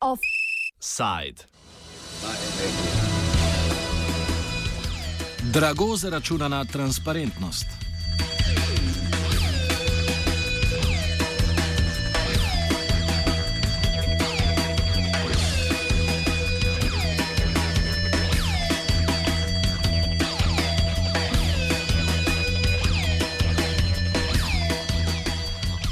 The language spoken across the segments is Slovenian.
Offside. Drago zaračunana transparentnost.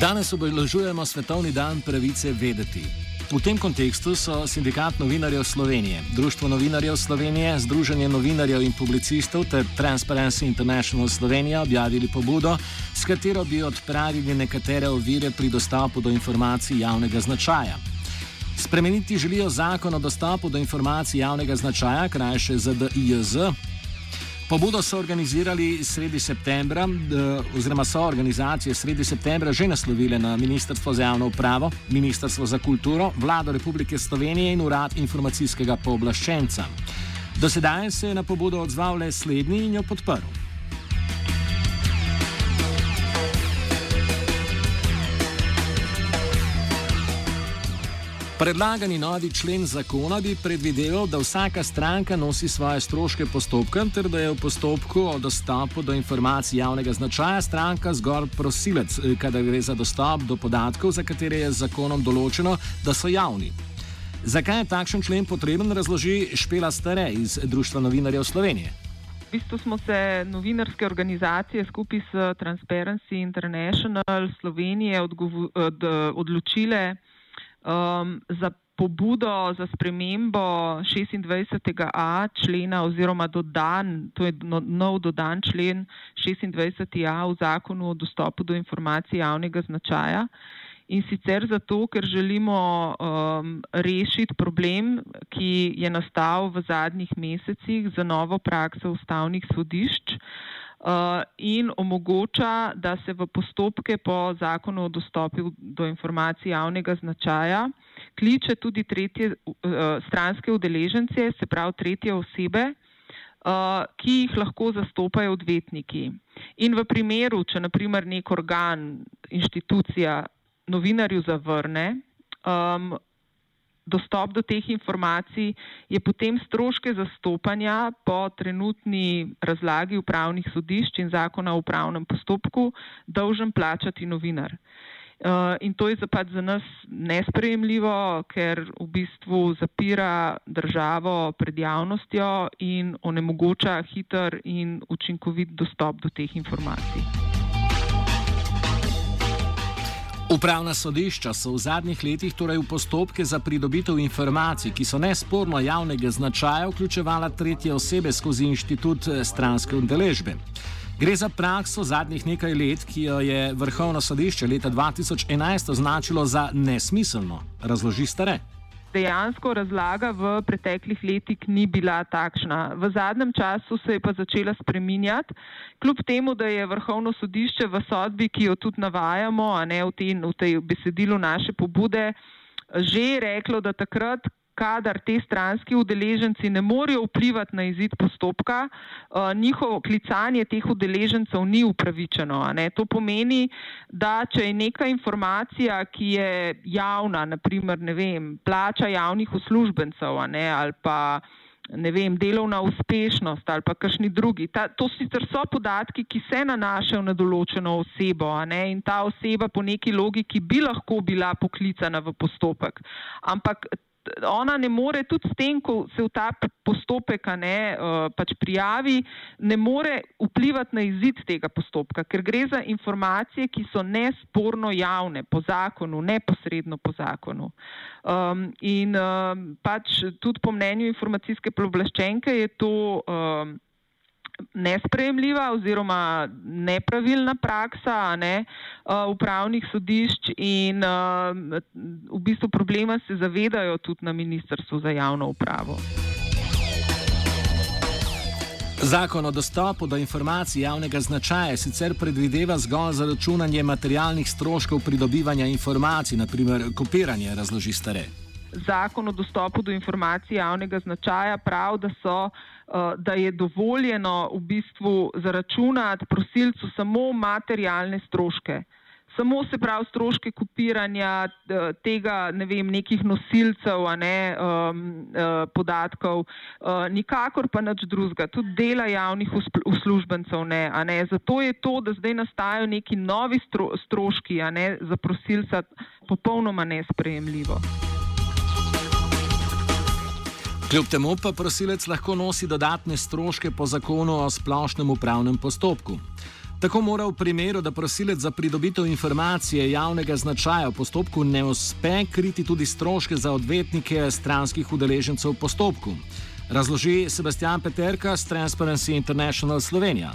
Danes obeležujemo Svetovni dan pravice vedeti. V tem kontekstu so Sindikat novinarjev Slovenije, Društvo novinarjev Slovenije, Združenje novinarjev in publicistov ter Transparency International Slovenija objavili pobudo, s katero bi odpravili nekatere ovire pri dostopu do informacij javnega značaja. Spremeniti želijo zakon o dostopu do informacij javnega značaja, krajše ZDIJZ, Pobudo so organizirali sredi septembra, oziroma so organizacije sredi septembra že naslovile na Ministrstvo za javno upravo, Ministrstvo za kulturo, Vlado Republike Slovenije in Urad informacijskega pooblaščenca. Do sedaj se je na pobudo odzval le slednji in jo podprl. Predlagani novi člen zakona bi predvideval, da vsaka stranka nosi svoje stroške postopka, ter da je v postopku o dostopu do informacij javnega značaja stranka zgolj prosilec, eh, kadar gre za dostop do podatkov, za katere je z zakonom določeno, da so javni. Zakaj je takšen člen potreben, razloži Špela Stare iz Društva novinarjev Slovenije. V bistvu smo se novinarske organizacije skupaj s Transparency International Slovenije odločile, um, za pobudo za spremembo 26a člena oziroma dodan, to je no, nov dodan člen 26a v zakonu o dostopu do informacij javnega značaja. In sicer zato, ker želimo um, rešiti problem, ki je nastal v zadnjih mesecih za novo prakso ustavnih sodišč. Uh, in omogoča, da se v postopke po zakonu o dostopu do informacij javnega značaja kliče tudi tretje uh, stranske udeležence, se pravi tretje osebe, uh, ki jih lahko zastopajo odvetniki. In v primeru, če naprimer nek organ, inštitucija novinarju zavrne, um, dostop do teh informacij, je potem stroške zastopanja po trenutni razlagi upravnih sodišč in zakona o upravnem postopku dolžen plačati novinar. Uh, in to je pač za nas nesprejemljivo, ker v bistvu zapira državo pred javnostjo in onemogoča hiter in učinkovit dostop do teh informacij. Upravna sodišča so v zadnjih letih torej v postopke za pridobitev informacij, ki so nesporno javnega značaja, vključevala tretje osebe skozi inštitut eh, stranske udeležbe. Gre za prakso zadnjih nekaj let, ki jo je Vrhovno sodišče leta 2011 označilo za nesmiselno, razloži stare dejansko razlaga v preteklih letih ni bila takšna. V zadnjem času se je pa začela spreminjati, kljub temu, da je vrhovno sodišče v sodbi, ki jo tudi navajamo, a ne v, tej, v tej besedilu naše pobude, že reklo, da takrat, kadar te stranski udeleženci ne morejo vplivati na izid postopka, uh, njihovo klicanje teh udeležencev ni upravičeno. To pomeni, da če je neka informacija, ki je javna, naprimer vem, plača javnih uslužbencev ne, ali pa ne vem, delovna uspešnost ali pa kakšni drugi. Ta, to sicer so podatki, ki se nanašajo na določeno osebo ne, in ta oseba po neki logiki bi lahko bila poklicana v postopek. Ampak ona ne more tudi s tem, ko se v ta postopek ne, uh, pač prijavi, ne more vplivati na izid tega postopka, ker gre za informacije, ki so nesporno javne po zakonu, neposredno po zakonu. Um, in um, pač tudi po mnenju informacijske pooblaščenke je to. Um, nespremljiva oziroma nepravilna praksa ne, upravnih sodišč in v bistvu problema se zavedajo tudi na Ministrstvu za javno upravo. Zakon o dostopu do informacij javnega značaja sicer predvideva zgolj zaračunanje materialnih stroškov pridobivanja informacij, naprimer kopiranje, razloži stare. Zakon o dostopu do informacij javnega značaja prav, da, so, uh, da je dovoljeno v bistvu zaračunati prosilcu samo materialne stroške samo se pravi stroške kopiranja tega, ne vem, nekih nosilcev, ne, um, podatkov, nikakor pa nič drugega, tudi dela javnih uslužbencev ne, ne. Zato je to, da zdaj nastajajo neki novi stro, stroški, a ne za prosilca, popolnoma nesprejemljivo. Kljub temu pa prosilec lahko nosi dodatne stroške po zakonu o splošnem upravnem postopku. Tako mora v primeru, da prosilec za pridobitev informacije javnega značaja v postopku ne uspe, kriti tudi stroške za odvetnike stranskih udeležencev v postopku. Razloži Sebastian Peterka z Transparency International Slovenija.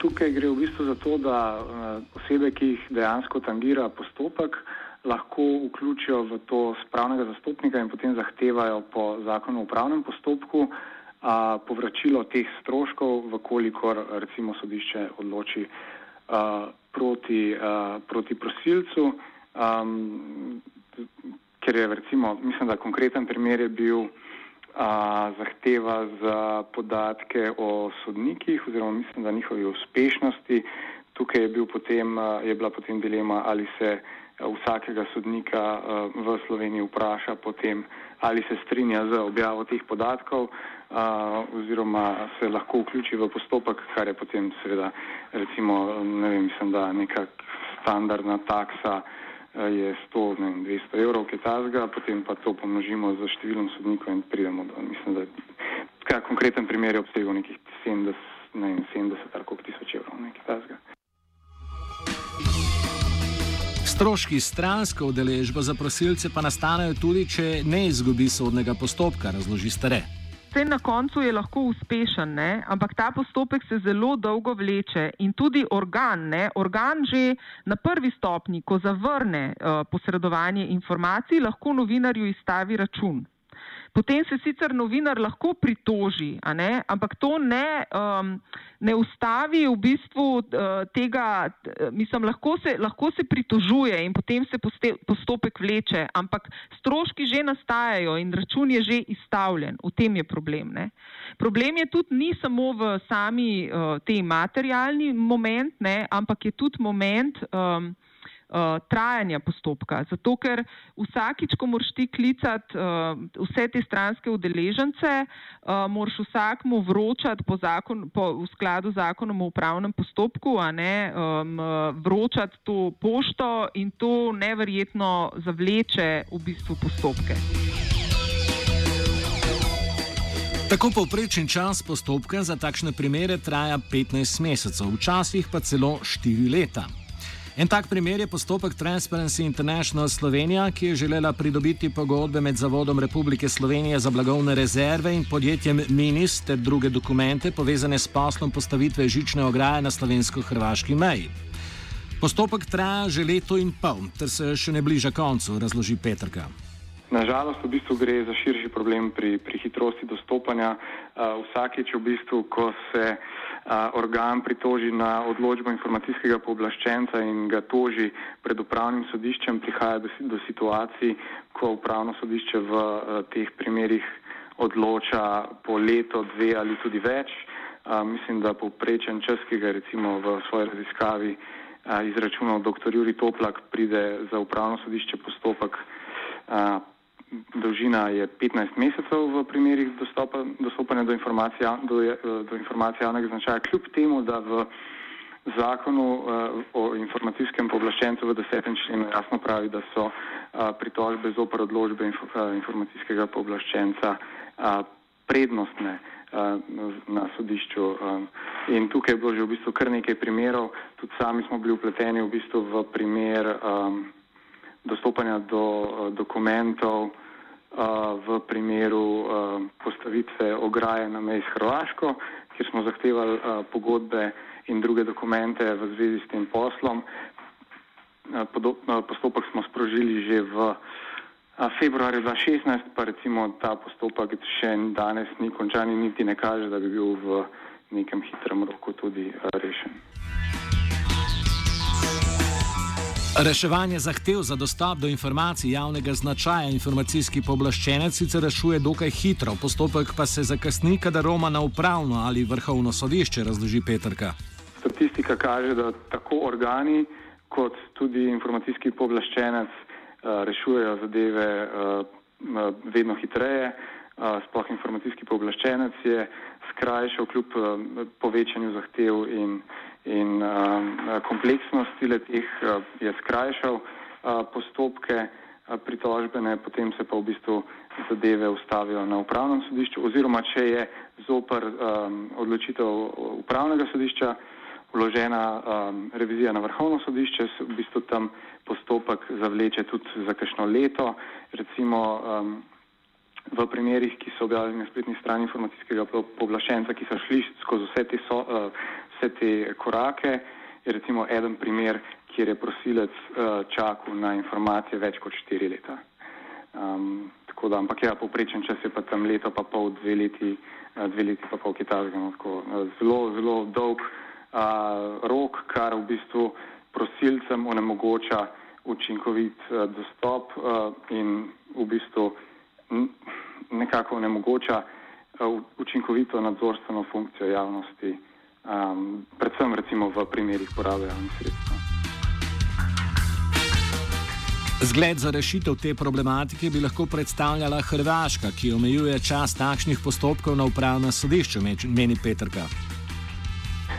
Tukaj gre v bistvu za to, da eh, osebe, ki jih dejansko tangira postopek, lahko vključijo v to spravnega zastopnika in potem zahtevajo po zakonu o upravnem postopku a, povračilo teh stroškov, vkolikor recimo sodišče odloči a, proti, a, proti prosilcu, a, ker je recimo, mislim, da konkreten primer je bil a, zahteva za podatke o sodnikih oziroma mislim, da njihovi uspešnosti. Tukaj je, bil potem, je bila potem dilema, ali se vsakega sodnika v Sloveniji vpraša potem, ali se strinja z objavo teh podatkov oziroma se lahko vključi v postopek, kar je potem seveda recimo, ne vem, mislim, da neka standardna taksa je 100, ne vem, 200 evrov, kaj tazga, potem pa to pomnožimo z številom sodnikov in pridemo do, mislim, da kaj, konkreten primer je obsegal nekih 70, ne vem, 70 ali koliko tisoč evrov, nekaj tazga. Stroški stranske udeležbe za prosilce pa nastanejo tudi, če ne izgubi sodnega postopka, razloži stare. Vse na koncu je lahko uspešen, ne? ampak ta postopek se zelo dolgo vleče in tudi organ, ne? organ že na prvi stopni, ko zavrne uh, posredovanje informacij, lahko novinarju izstavi račun. Potem se sicer novinar lahko pritoži, ampak to ne, um, ne ustavi v bistvu uh, tega, mislim, lahko se, lahko se pritožuje in potem se poste, postopek vleče, ampak stroški že nastajajo in račun je že izstavljen. V tem je problem. Ne? Problem je tudi ni samo v sami uh, tej materialni moment, ne? ampak je tudi moment. Um, uh, trajanja postopka. Zato, ker vsakič, ko moraš ti klicati uh, vse te stranske udeležence, uh, moraš vsakmu vročati po zakon, po, v skladu z zakonom o upravnem postopku, a ne um, vročati to pošto in to neverjetno zavleče v bistvu postopke. Tako povprečen čas postopka za takšne primere traja 15 mesecev, včasih pa celo 4 leta. En tak primer je postopek Transparency International Slovenija, ki je želela pridobiti pogodbe med Zavodom Republike Slovenije za blagovne rezerve in podjetjem Minis ter druge dokumente povezane s poslom postavitve žične ograje na slovensko-hrvaški meji. Postopek traja že leto in pol, ter se še ne bliža koncu, razloži Petrka. Nažalost, v bistvu gre za širši problem pri, pri hitrosti dostopanja. Uh, vsakeč, v bistvu, ko se uh, organ pritoži na odločbo informacijskega pooblaščenca in ga toži pred upravnim sodiščem, prihaja do, do situacij, ko upravno sodišče v teh primerjih odloča po leto, dve ali tudi več. Uh, mislim, da povprečen čas, ki ga recimo v svoji raziskavi izračunal dr. Juri Toplak, pride za upravno sodišče postopek. Dolžina je 15 mesecev v primerih dostopa, dostopanja do do, do informacij javnega značaja, kljub temu, da v zakonu uh, o informacijskem povlaščencu v desetem členu jasno pravi, da so uh, pritožbe zopr odložbe inf, informacijskega povlaščenca uh, prednostne uh, na sodišču. Uh, in tukaj je bilo že v bistvu kar nekaj primerov, tudi sami smo bili upleteni v bistvu v primer um, dostopanja do uh, dokumentov, v primeru postavitve ograje na meji s Hrvaško, kjer smo zahtevali pogodbe in druge dokumente v zvezi s tem poslom. Postopek smo sprožili že v februarju 2016, pa recimo ta postopek še danes ni končan in niti ne kaže, da bi bil v nekem hitrem roku tudi rešen. Reševanje zahtev za dostop do informacij javnega značaja informacijski pooblaščenec sicer rešuje dokaj hitro, postopek pa se zakasni, kadar Roma na upravno ali vrhovno sodišče, razloži Petrka. Statistika kaže, da tako organi kot tudi informacijski pooblaščenec uh, rešujejo zadeve uh, vedno hitreje. Sploh informacijski pooblaščenec je skrajšal kljub povečanju zahtev in in uh, kompleksnosti letih uh, je skrajšal uh, postopke pritožbene, potem se pa v bistvu zadeve ustavijo na upravnem sodišču oziroma če je zoper um, odločitev upravnega sodišča vložena um, revizija na vrhovno sodišče, se v bistvu tam postopek zavleče tudi za kakšno leto, recimo um, v primerih, ki so objavljeni na spletni strani informacijskega povlaščenca, ki so šli skozi vse te so, uh, vse te korake. Je recimo eden primer, kjer je prosilec uh, čakal na informacije več kot štiri leta. Um, tako da, ampak ja, poprečen čas je pa tam leto, pa pol, dve leti, uh, dve leti pa pol kitajskega. No, uh, zelo, zelo dolg uh, rok, kar v bistvu prosilcem onemogoča učinkovit uh, dostop uh, in v bistvu nekako onemogoča uh, učinkovito nadzorstveno funkcijo javnosti um, predvsem recimo v primerih porabe javnih sredstev. Zgled za rešitev te problematike bi lahko predstavljala Hrvaška, ki omejuje čas takšnih postopkov na upravnem sodišču, meni Petrka.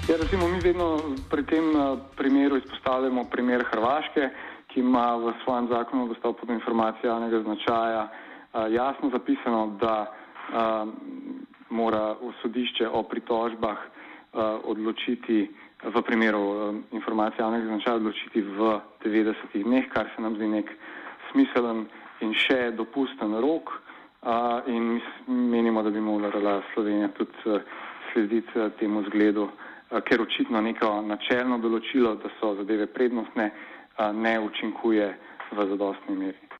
Ja, recimo, mi vedno pri tem uh, primeru izpostavljamo primer Hrvaške, ki ima v svojem zakonu dostop do informacij javnega značaja uh, jasno zapisano, da uh, mora sodišče o pritožbah odločiti v primeru eh, informacije javnega značaja odločiti v 90 dneh, kar se nam zdi nek smiselen in še dopusten rok eh, in menimo, da bi morala Slovenija tudi slediti temu zgledu, ker očitno neko načelno določilo, da so zadeve prednostne, ne učinkuje v zadostni meri.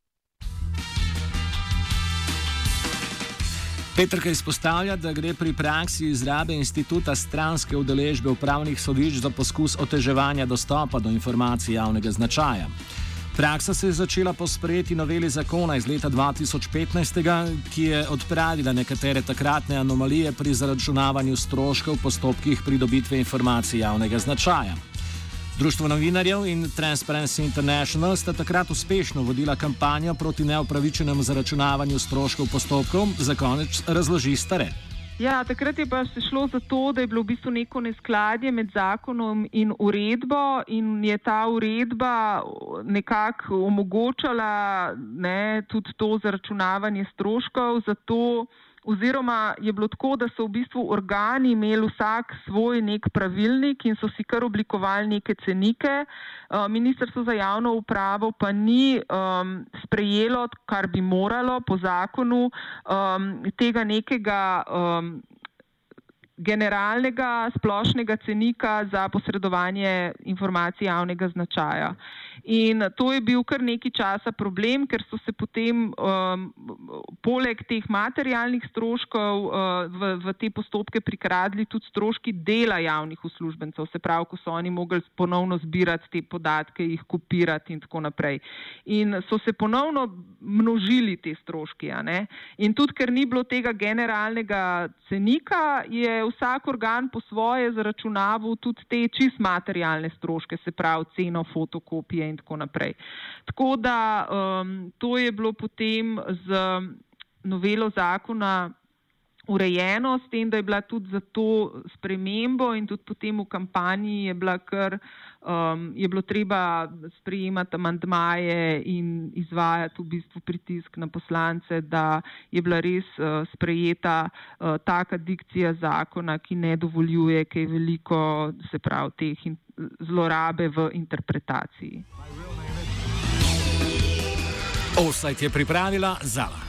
Petrka izpostavlja, da gre pri praksi izrabe instituta stranske udeležbe upravnih sodišč za poskus oteževanja dostopa do informacij javnega značaja. Praksa se je začela po sprejeti noveli zakona iz leta 2015, ki je odpravila nekatere takratne anomalije pri zaračunavanju stroškov v postopkih pridobitve informacij javnega značaja. Društvo novinarjev in Transparency International sta takrat uspešno vodila kampanjo proti neopravičenemu zaračunavanju stroškov postopkov, za konec razloži stare. Ja, takrat je pa se šlo za to, da je bilo v bistvu neko neskladje med zakonom in uredbo in je ta uredba nekako omogočala ne, tudi to zaračunavanje stroškov. Zato oziroma je bilo tako, da so v bistvu organi imeli vsak svoj nek pravilnik in so si kar oblikovali neke cenike. Uh, Ministrstvo za javno upravo pa ni um, sprejelo, kar bi moralo po zakonu, um, tega nekega. Um, generalnega splošnega cenika za posredovanje informacij javnega značaja. In to je bil kar nekaj časa problem, ker so se potem um, poleg teh materialnih stroškov uh, v, v te postopke prikradli tudi stroški dela javnih uslužbencev, se pravi, ko so oni mogli ponovno zbirati te podatke, jih kopirati in tako naprej. In so se ponovno množili te stroški. In tudi, ker ni bilo tega generalnega cenika, je vsak organ po svoje zaračunaval tudi te čist materialne stroške, se pravi ceno fotokopije in tako naprej. Tako da um, to je bilo potem z novelo zakona urejeno, s tem, da je bila tudi za to spremembo in tudi potem v kampanji je, kar, um, je bilo treba sprejemati amandmaje in izvajati v bistvu pritisk na poslance, da je bila res uh, sprejeta uh, taka dikcija zakona, ki ne dovoljuje, ki je veliko, se pravi, teh in, zlorabe v interpretaciji. Offside je pripravila Zala.